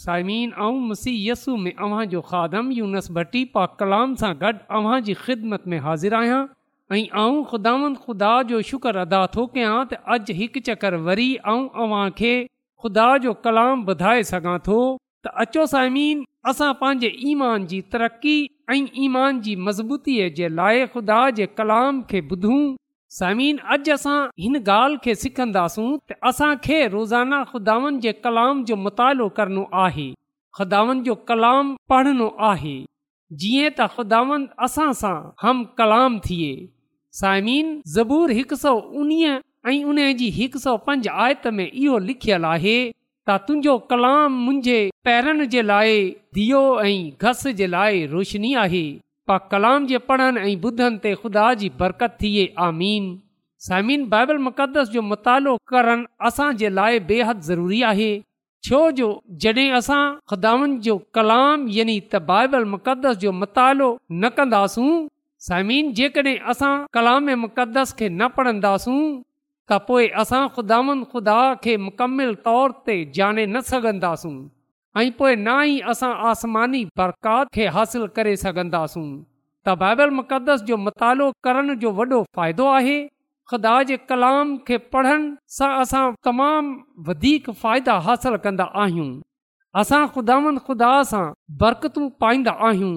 साइमिन ऐं यसु में अव्हां जो खादम यूनस भट्टी पा कलाम सां गॾु अव्हां जी ख़िदमत में हाज़िर आहियां ऐं ख़ुदावन ख़ुदा जो शुक्र अदा थो कयां त अॼु हिकु चकर वरी अव्हां खे ख़ुदा जो कलाम ॿुधाए सघां थो त अचो साइमीन असां पंहिंजे ईमान जी तरक़ी ऐं ईमान जी मज़बूतीअ जे लाइ ख़ुदा जे कलाम खे ॿुधूं साइमिन अॼु असां हिन ॻाल्हि खे सिखंदासूं त असांखे रोज़ाना खुदावन जे कलाम जो मुतालो करणो आहे ख़ुदावन जो कलाम पढ़नो आहे जीअं त ख़ुदावन असां सां हम कलाम थिए साइमीन ज़बूर हिकु सौ उणिवीह ऐं उन जी हिक सौ पंज आयत में इहो लिखियलु आहे त तुंहिंजो कलाम मुंहिंजे पैरनि जे लाइ धीअ ऐं घस जे लाइ रोशनी आहे पा कलाम जे पढ़नि ऐं ॿुधनि ते ख़ुदा जी बरकत थिए आमीन साइमीन बाइबल मुक़दस जो मुतालो करणु असांजे लाइ बेहद ज़रूरी आहे छो जो जॾहिं असां ख़ुदानि जो कलाम यानी त बाइबल मुक़दस जो मुतालो न कंदासूं साइमीन जेकॾहिं असां कलाम मुक़दस खे न पढ़ंदासूं त पोइ असां ख़ुदानि ख़ुदा खे मुकमिल तौर ते जाने न सघंदासूं ऐं पोइ ना ई असां आसमानी बरकात खे हासिल करे सघंदासूं त बाइबल मुक़दस जो मुतालो करण जो वॾो फ़ाइदो आहे ख़ुदा जे कलाम खे पढ़नि सां असां तमामु वधीक फ़ाइदा हासिलु कंदा आहियूं असां ख़ुदानि ख़ुदा सां बरकतूं पाईंदा आहियूं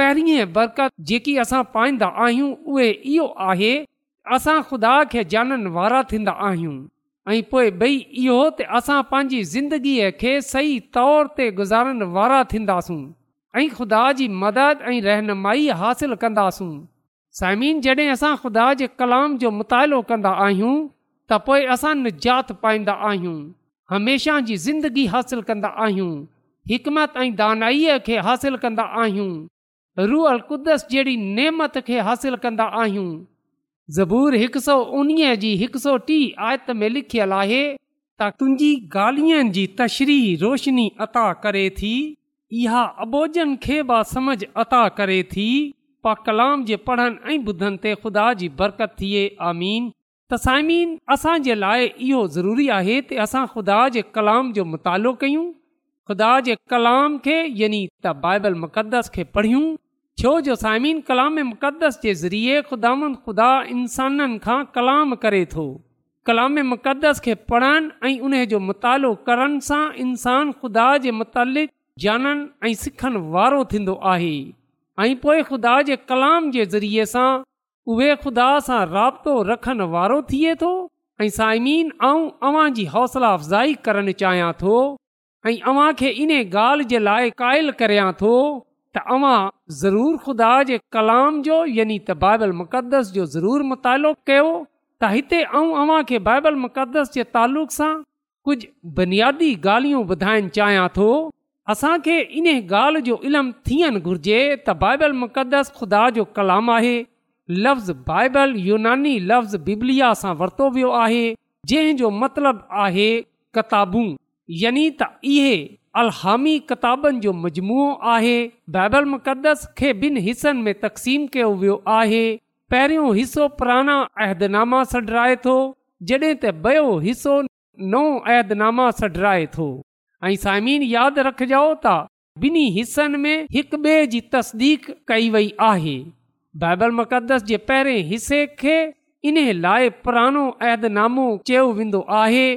पहिरीं बरकत जेकी असां पाईंदा आहियूं उहे इहो आहे असां ख़ुदा खे जाननि वारा थींदा आहियूं ऐं पोइ ॿई इहो त असां पंहिंजी ज़िंदगीअ खे सही तौर ते गुज़ारण वारा थींदासूं ऐं ख़ुदा जी मदद ऐं रहनुमाई हासिल कंदासूं साइमीन जॾहिं असां ख़ुदा जे कलाम जो मुतालो कंदा आहियूं त पोइ असां निजात पाईंदा आहियूं हमेशह जी ज़िंदगी हासिल कंदा आहियूं हिकमत ऐं दानाईअ खे हासिल कंदा आहियूं रूअल क़ुदस जहिड़ी नेमत खे हासिल कंदा आहियूं ज़बूर हिकु सौ उणिवीह जी हिक सौ टी आयत में लिखियलु आहे त तुंहिंजी गाल्हिनि जी तशरी रोशनी अता करे थी इहा आबोजनि खे बा समझ अता करे थी पा कलाम जे पढ़नि ऐं ॿुधनि ते ख़ुदा जी बरकत थिए आमीन तसाइमीन असांजे लाइ इहो ज़रूरी आहे त असां ख़ुदा जे कलाम जो मुतालो कयूं ख़ुदा जे कलाम खे यानी त बाइबल मुक़दस खे पढ़ियूं छो जो साइमीन कलाम मुक़दस जे ज़रिए ख़ुदांद ख़ुदा इंसाननि खां कलाम करे थो कलाम मुक़दस खे पढ़नि ऐं उन जो मुतालो करण सां इंसान ख़ुदा जे मुतालिक़नि ऐं सिखण वारो थींदो आहे ऐं पोइ ख़ुदा जे कलाम जे ज़रिए सां उहे ख़ुदा सां राब्तो रखनि वारो थिए थो ऐं साइमीन ऐं अव्हां जी हौसला अफ़ज़ाई करणु चाहियां थो ऐं खे इन ॻाल्हि जे लाइ क़ाइल करियां थो त ज़रूरु ख़ुदा जे कलाम जो यानी त बाइबल मुक़दस जो ज़रूरु मुतालो कयो त हिते ऐं अव्हांखे बाइबल मुक़दस जे तालुक़ सां कुझु बुनियादी ॻाल्हियूं ॿुधाइणु चाहियां थो असांखे इन ॻाल्हि जो इल्मु थियणु घुरिजे त बाइबल मुक़दस ख़ुदा जो कलाम आहे लफ़्ज़ बाइबल यूनानी लफ़्ज़ बिबलिया सां वरितो वियो आहे जंहिंजो मतिलबु आहे किताबूं यानि त इहे अलहामी किताबनि जो मजमू आहे बाइबल मुक़दस खे ॿिनि हिसनि में तक़सीम कयो वियो आहे पहिरियों हिसो पुराणा अहदनामा सॾराए थो जॾहिं त ॿियो हिसो नओ अहदनामा सॾराए थो ऐं साइमीन यादि रखिजो त ॿिन्ही हिसनि में हिक ॿिए जी तस्दीक कई वई आहे बाइबल मुक़दस जे पहिरें हिसे खे इन लाइ पुराणो अहदनामो चयो वेंदो आहे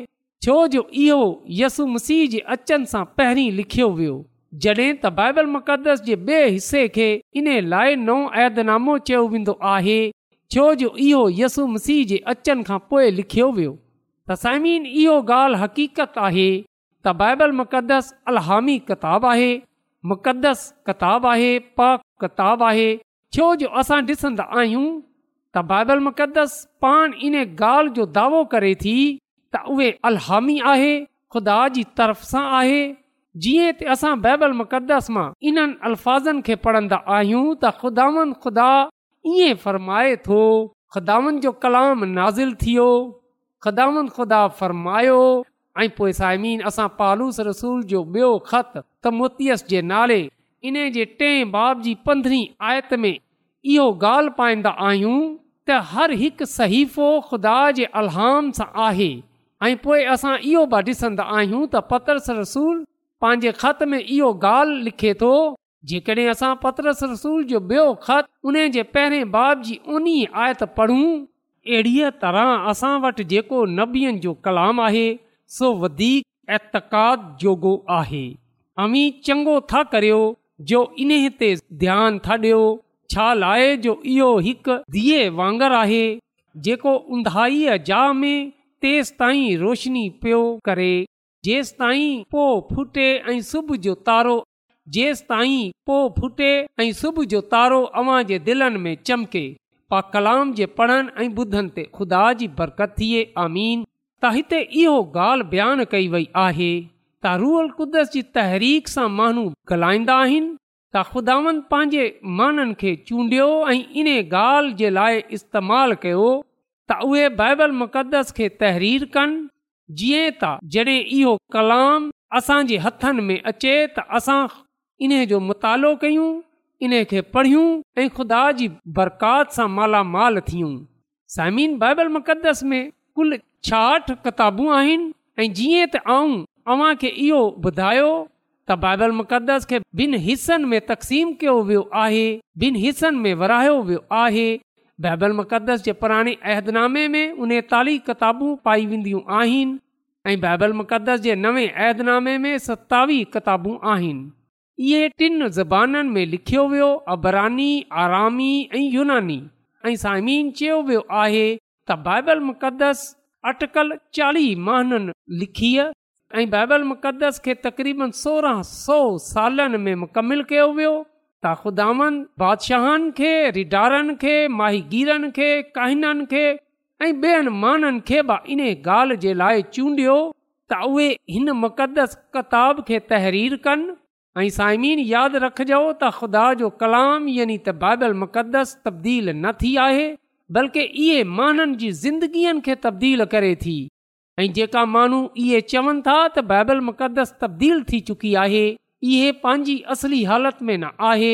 छो जो इहो यसु मसीह जे अचनि सां पहिरीं लिखियो वियो जॾहिं त बाइबल मुक़दस जे ॿिए हिसे खे इन लाइ नओ ऐदनामो चयो वेंदो आहे छो जो इहो यसु मसीह जे अचनि खां पोइ लिखियो वियो त साइमीन इहो ॻाल्हि हक़ीक़त आहे त बाइबल मुक़दस अलहामी किताबु आहे मुक़दस किताबु आहे पाक किताबु आहे छो जो असां ॾिसंदा आहियूं त बाइबल मुक़दस पाण इन ॻाल्हि जो दावो करे थी त उहे अलहामी आहे ख़ुदा जी तरफ़ सां आहे जीअं त असां बाइबल मुक़दस मां इन्हनि अल्फाज़नि खे पढ़ंदा आहियूं त ख़ुदावन ख़ुदा ईअं फ़रमाए थो ख़ुदावनि जो कलाम नाज़िल थियो ख़ुदावन ख़ुदा फ़र्मायो ऐं पोइ साइमीन असां पालूस रसूल जो ॿियो ख़त त मोतियस जे नाले इन जे टें बाब जी पंद्रहीं आयत में इहो ॻाल्हि पाईंदा आहियूं त हर हिकु सहीफ़ो ख़ुदा जे अलहाम सां आहे ऐं पोइ असां इहो बि ॾिसंदा आहियूं त पतरस रसूल पंहिंजे ख़त में इहो ॻाल्हि लिखे थो जेकॾहिं असां पतरस रसूल जो ॿियो ख़त उन जे पहिरें बाब जी ऊनी आयत पढ़ूं अहिड़ीअ तरह असां वटि जेको नबीअ जो कलाम आहे सो वधीक जोगो आहे अमी चङो था करियो जो इन ते ध्यान था ॾियो छा लाहे जो इहो हिकु धीअ वांगर आहे जेको उंधाईअ जा में तेस ताईं रोशनी पियो करे जेसिताईं पो फुटे ऐं सुबुह जो तारो जेसि ताईं पो फुटे ऐं सुबुह जो तारो में चमके पा कलाम जे पढ़नि ऐं ॿुधनि ते खुदा जी थिए आमीन त हिते इहो ॻाल्हि बयानु कई वई आहे त रूहल कुदस जी तहरीक सां माण्हू ॻाल्हाईंदा आहिनि त ख़ुदानि पंहिंजे माननि खे चूंडियो ऐं इन ॻाल्हि जे लाइ इस्तेमालु कयो त उहो बाइबल मुक़ददस खे तहरीर कनि जीअं त जॾहिं इहो कलाम असांजे हथनि में अचे त असां इन जो मुतालो कयूं इन खे पढ़ियूं ऐं ख़ुदा जी बरकात सां मालामाल थियूं समीन बाइबल मुक़दस में कुल छाहठ किताबूं आहिनि ऐं जीअं त आऊं अव्हांखे इहो ॿुधायो त बाइबल मुक़दस खे ॿिनि हिसनि में तक़सीम कयो वियो आहे ॿिन हिसनि में विरायो वियो आहे बाइबल मुक़दस जे पुराणे अहदनामे में उनेतालीह किताबूं पाई वेंदियूं आहिनि ऐं बाइबल मुक़दस जे नवे अहदनामे में सतावीह किताबूं आहिनि इहे टिन ज़बाननि में लिखियो वियो अबरानी आरामी ऐं यूनानी ऐं साइमीन चयो वियो आहे त बाइबल मुक़दस अटकल चालीह महाननि लिखीअ ऐं बाइबल मुक़दस खे तक़रीबन सोरहं सौ सालनि में मुकमिल कयो वियो त ख़ुदानि बादशाहनि खे रिडारनि खे माहिगीरनि खे काहिननि खे ऐं ॿियनि माननि खे बि इन ॻाल्हि जे लाइ चूंडियो त उहे हिन मुक़दस किताब खे तहरीर कनि ऐं साइमीन यादि रखिजो त ख़ुदा जो कलाम यानी त बाइबल मुक़दस तब्दील न थी आहे बल्कि इहे माननि जी ज़िंदगीअ खे तब्दील करे थी ऐं जेका माण्हू इहे चवनि था त बाइबल मुक़दस तब्दील थी चुकी आहे इहे पंहिंजी असली हालत में न आहे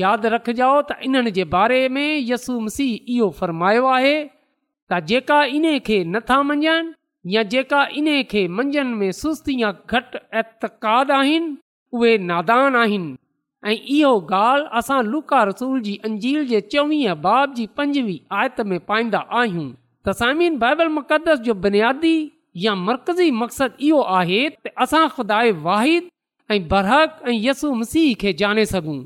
यादि रखिजो त इन्हनि जे बारे में यसु मसीह इहो फ़र्मायो आहे त जेका इन खे नथा मंझनि या जेका इन खे मंझंदि में सुस्ती या घटि एतक़ाद आहिनि उहे नादान आहिनि ऐं इहो ॻाल्हि असां लुका रसूल जी अंजील जे चोवीह बाब जी पंजवीह आयत में पाईंदा आहियूं तसामीन बाइबल मुक़दस जो बुनियादी या मर्कज़ी मक़सदु इहो आहे त असां ख़ुदा वाहिद ऐं बरहक ऐं यस्सु मसीह खे जाने सघूं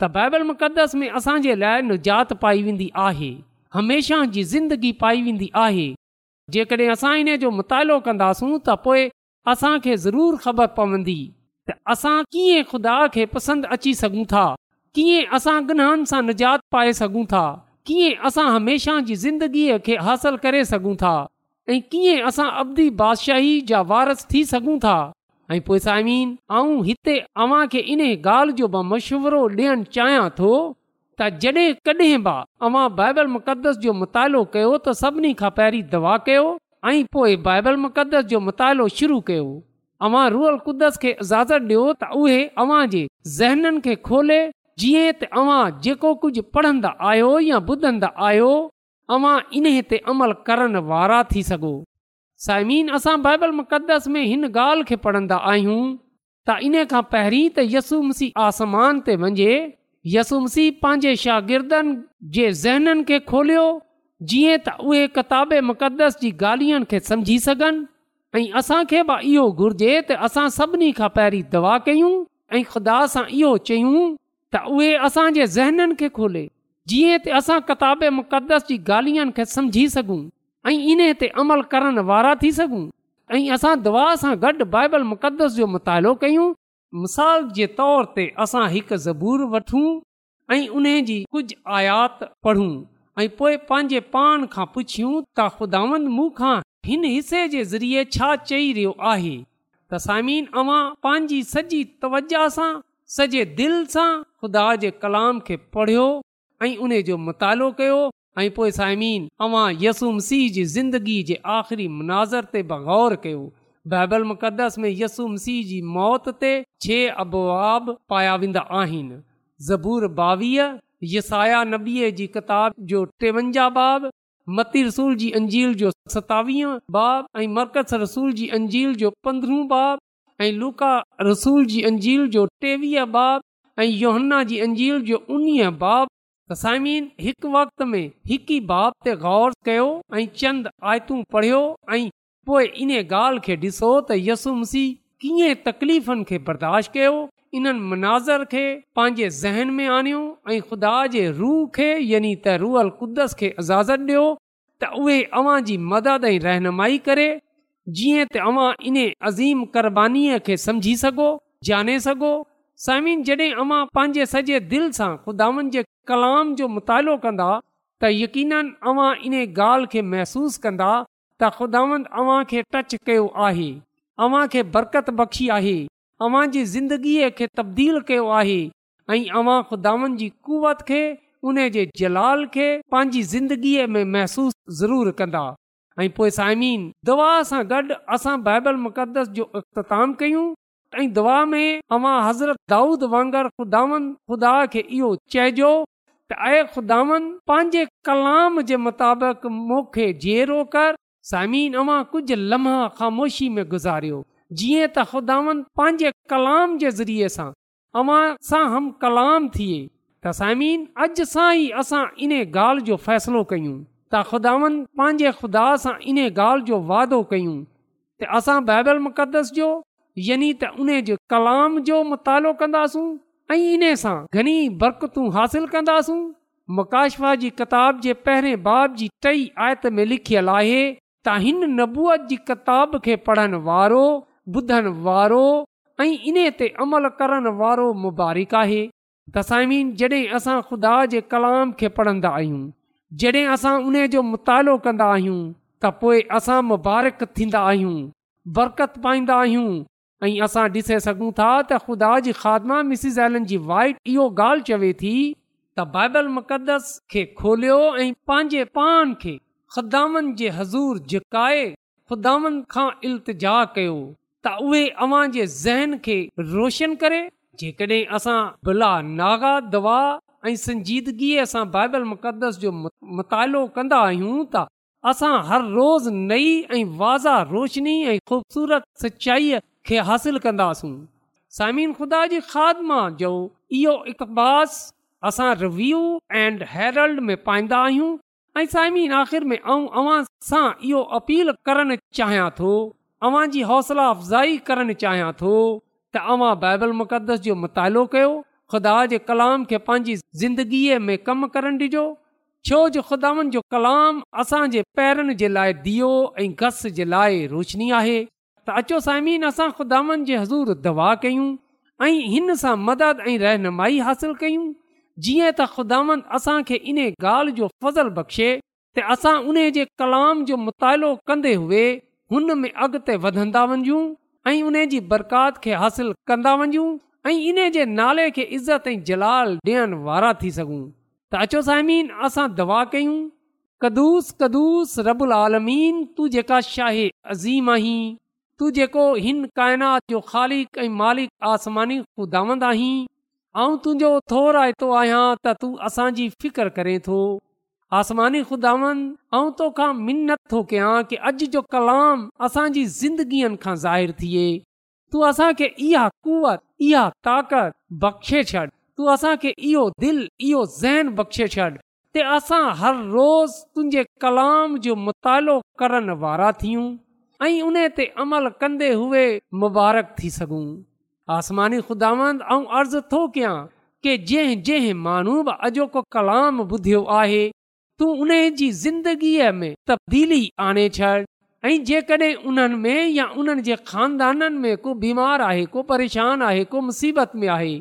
त बाइबल मुक़दस में असांजे लाइ निजात पाई वेंदी आहे हमेशह जी ज़िंदगी पाई वेंदी आहे जेकॾहिं असां इन जो मुतालो कंदासूं त पोइ असांखे ज़रूरु ख़बर पवंदी त असां कीअं ख़ुदा खे पसंदि अची सघूं था कीअं असां गनहनि सां निजात पाए सघूं था कीअं असां हमेशह जी ज़िंदगीअ खे हासिलु करे सघूं था ऐं कीअं असां अवदी बादशाही जा वारस थी सघूं था ऐं पोइ साइमीन आऊं हिते अव्हां खे इन ॻाल्हि जो मशवरो ॾियणु चाहियां थो त जॾहिं कॾहिं बि अवां बाइबल मुक़दस जो मुतालो कयो त सभिनी खां पहिरीं दवा कयो ऐं पोइ बाइबल मुक़दस जो मुतालो शुरू कयो अव्हां रूअल क़दस खे इजाज़त ॾियो त उहे अव्हां जे ज़हननि खे खोले जीअं त अव्हां जेको कुझु पढ़ंदा आहियो या ॿुधंदा आहियो इन ते अमल करण वारा थी सघो साइमीन असां बाइबल मुक़दस में हिन ॻाल्हि खे पढ़ंदा आहियूं त इन खां पहिरीं त आसमान ते वञे यसु मसीह पंहिंजे शागिर्दनि जे ज़हननि खे खोलियो जीअं त उहे किताब मुक़दस जी ॻाल्हियुनि खे समुझी सघनि ऐं असांखे बि इहो घुर्जे त असां सभिनी खां पहिरीं दवा कयूं ऐं ख़ुदा सां इहो चयूं त उहे असांजे ज़हननि खे खोले जीअं त असां मुक़दस जी ॻाल्हियुनि खे समुझी सघूं ऐं इन ते अमल करण वारा थी सघूं ऐं असां दुआ सां गॾु बाइबल मुक़दस जो मुतालो कयूं मिसाल जे तौर ते असां हिकु ज़बूर वठूं ऐं उन जी कुझु आयात पढ़ूं ऐं पोइ पंहिंजे पान खां पुछियूं त ख़ुदा खां हिन हिसे जे ज़रिए छा चई रहियो आहे त सामीन अवां पंहिंजी सॼी तवजा सां सॼे दिलि सां ख़ुदा जे कलाम खे पढ़ियो ऐं उन जो मुतालो कयो ऐं पोइ साइमीन अव्हां यसुम सीह जी ज़िंदगी जे आख़िरी मुनाज़र ते बग़ौर कयो बाइबल मुक़दस में यसुम मसीह जी मौत ते छह अबवाब पाया वेंदा आहिनि ज़बूर बावीह यसाया नबीअ जी किताब जो टेवंजाहु बाब मती रसूल जी अंजील जो सतावीह बाब ऐं मर्कज़ रसूल जी अंजील जो पंद्रहं बाब ऐं लूका रसूल जी अंजील जो टेवीह बाब ऐं योहन्ना जी अंजील जो उणिवीह बु हिकु वक़्त में हिकु ई बाप ते गौर कयो ऐं चंद आयतूं पढ़ियो ऐं इन ॻाल्हि खे ॾिसो त यसू मसी कीअं तकलीफ़ुनि खे बर्दाश्त कयो इन्हनि मनाज़र खे पंहिंजे ज़हन में आणियो ऐं ख़ुदा जे रूह खे यानी त रूअल क़ुद्दस खे इजाज़त ॾियो त उहे अव्हां जी मदद ऐं रहनुमाई करे जीअं तव्हां इन अज़ीम क़ुरबानीबानीअ खे समझी सघो जाने सघो साइमिन जॾहिं अवां पंहिंजे सॼे दिलि सां ख़ुदानि जे कलाम जो मुतालो कंदा त यक़ीननि अवां इन ॻाल्हि खे महसूसु कंदा त ख़ुदावनि अव्हां खे टच कयो आहे अव्हां खे बरकत बख़्शी आहे अव्हां जी ज़िंदगीअ खे तब्दील कयो आहे ऐं अवां ख़ुदानि जी कुवत खे उन जे जलाल खे पंहिंजी ज़िंदगीअ में महसूसु ज़रूरु कंदा ऐं पोइ दुआ सां गॾु असां बाइबल मुक़दस जो इख़्ताम कयूं ऐं दुआ में अवां हज़रत दाऊद वांगर ख़ुदान ख़ुदा खे इहो चइजो त आए ख़ुदावन पंहिंजे कलाम जे मुताबिक़ मूंखे समीन अवां कुझु लम्हा ख़ामोशी में गुज़ारियो जीअं त ख़ुदावन पंहिंजे कलाम जे ज़रिए सां अवां सां हम कलाम थिए त साइमीन अॼु सां ई असां इन ॻाल्हि जो फ़ैसिलो कयूं त ख़ुदावन पंहिंजे ख़ुदा सां इन ॻाल्हि जो वाइदो कयूं त असां बाइबल मुक़दस जो यानी त उन जे कलाम जो मुतालो कंदासूं ऐं इन सां घणी बरकतूं हासिल कंदासूं मकाशवा जी किताब जे पहिरें बाब जी टई आयत में लिखियलु आहे त हिन नबूअ जी किताब खे पढ़ण वारो ॿुधण वारो ऐं इन ते अमल करणु वारो मुबारक आहे तसाइमीन जॾहिं असां ख़ुदा जे कलाम खे पढ़ंदा आहियूं जॾहिं असां उन जो मुतालो कंदा आहियूं त पोइ असां मुबारक थींदा आहियूं बरक़त पाईंदा आहियूं ऐं असां ॾिसे सघूं था त ख़ुदा जी ख़ादमा एलन जी वाइट इहो ॻाल्हि चवे थी त बाइबल मुक़दस खे खोलियो ऐं पंहिंजे पान खे ख़ुदानि जे हज़ूर झिकाए ख़ुदानि खां इल्तिजा कयो त उहे अवां जे ज़हन खे रोशन करे जेकॾहिं असां भुला नागा दवा ऐं संजीदगीअ सां बाइबल मुक़दस जो मुतालो कंदा आहियूं त असां हर रोज़ नई ऐं वाज़ा रोशनी ऐं ख़ूबसूरत सचाईअ खे हासिल कंदासूं समिन ख़ुदा जो इहो इतबास में इहो अपील करणु चाहियां थो करणु चाहियां थो तव्हां बाइबल मुक़दस जो मुतालो कयो ख़ुदा जे कलाम खे पंहिंजी ज़िंदगीअ में कमु करणु ॾिजो छो जो ख़ुदानि जो कलाम असांजे पैरनि जे लाइ दीओ ऐं घस जे लाइ रोशनी आहे त अचो साहिमन असां ख़ुदान जी हज़ूर दवा कयूं ऐं हिन सां मदद ऐं रहनुमाई हासिल कयूं जीअं त ख़ुदा असांखे इन ॻाल्हि जो फज़ल बख़्शे त असां उन जे कलाम जो मुतालो कंदे हुए हुन में अॻिते वधंदा वञूं ऐं उन जी बरकात खे हासिल कंदा वञूं ऐं इन जे नाले खे इज़त ऐं जलाल ॾियण वारा थी सघूं त अचो साहिमन असां दवा कयूं कदुस कदुस रबु अलालमीन तूं जेका अज़ीम आहीं तू जेको हिन काइनात जो ख़ालिक ऐं मालिक आसमानी ख़ुदावंद आहीं ऐं तुंहिंजो थोर आइतो आहियां त तूं असांजी फिकर करे थो आसमानी ख़ुदावंद तोखां मिनत थो कयां की अॼु जो कलाम असांजी ज़िंदगीअ खां ज़ाहिरु थिए तूं असांखे इहा कुवत इहा ताकत बख़्शे छॾ तूं असांखे इहो दिलि इहो ज़हन बख़्शे छॾ ते असां हर रोज़ तुंहिंजे कलाम जो मुतालो करण वारा थियूं ऐं उन ते अमल कंदे हुए मुबारक थी सघूं आसमानी खुदावंद खुदांद अर्ज़ु थो कयां के जंहिं जंहिं माण्हू बि अॼोको कलाम ॿुधियो आहे तूं उन जी ज़िंदगीअ में तब्दीली आणे छॾ ऐं जेकॾहिं उन्हनि में या उन्हनि जे खानदाननि में को बीमार आहे को परेशान आहे को मुसीबत में आहे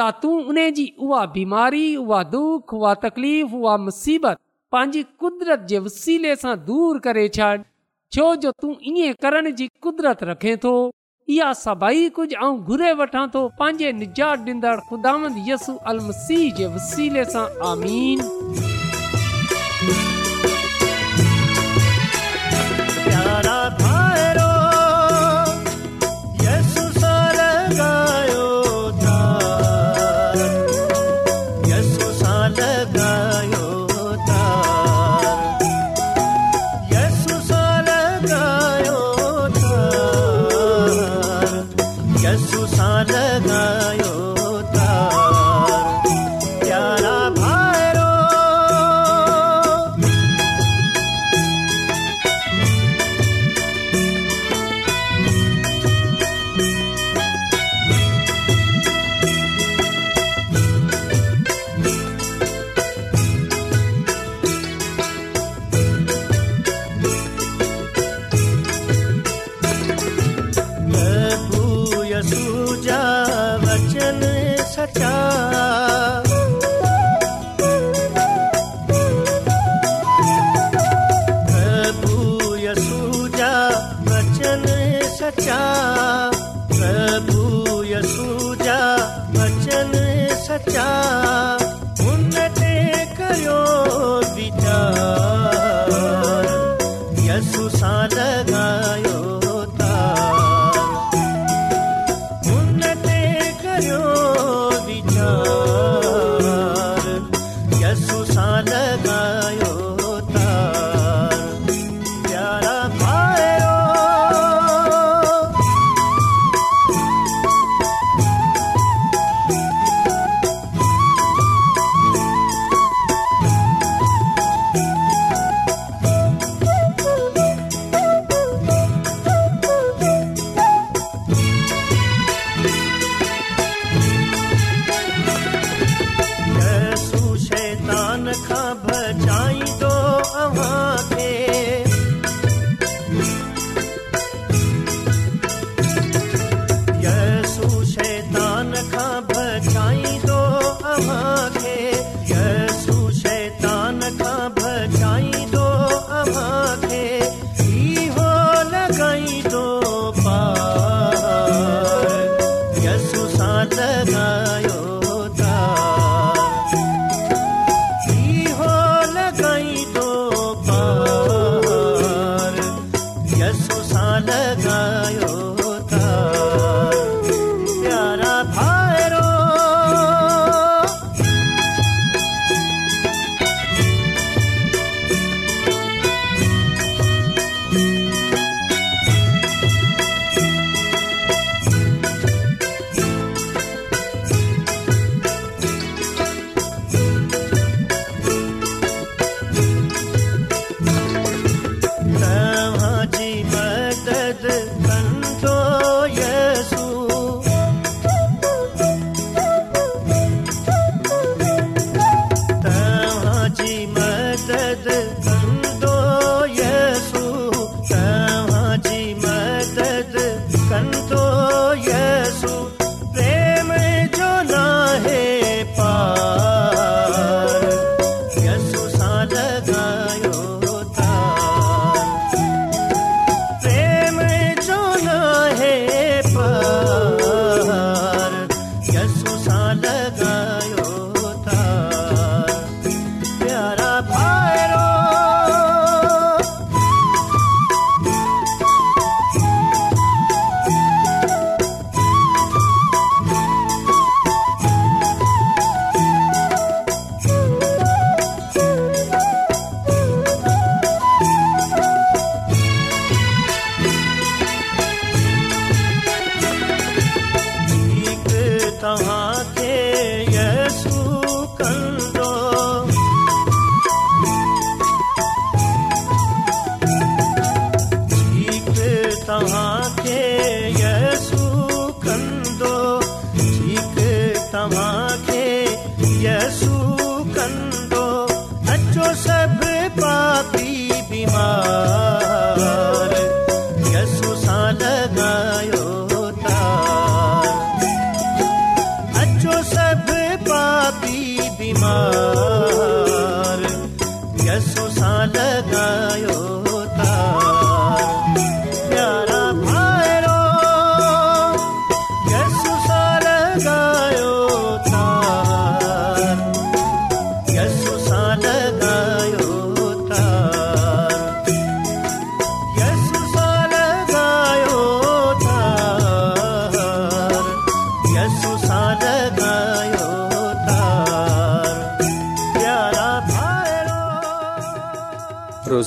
त तूं उन जी उहा बीमारी उहा दुख उहा तकलीफ़ उहा मुसीबत पंहिंजी कुदरत जे वसीले सां दूरि करे छॾ छो जो तूं ईअं करण जी कुदरत रखे थो इहा सभई कुझु ऐं घुरे वठां थो पंहिंजे निजात डींदड़ ख़ुदांदसू अलमसीह जे वसीले सां आमीन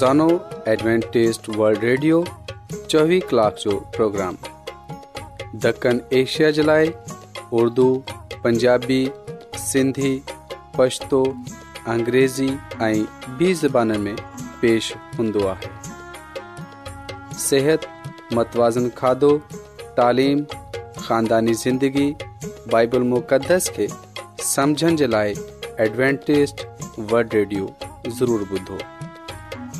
انو ایڈوانٹسٹ ورلڈ ریڈیو 24 کلاک جو پروگرام دکن ایشیا جلائے اردو پنجابی سندھی پشتو انګریزی ائی بی زبانن میں پیش ہندوا ہے صحت متوازن کھادو تعلیم خاندانی زندگی بائبل مقدس کے سمجھن جلائے ایڈوانٹسٹ ورلڈ ریڈیو ضرور بدھو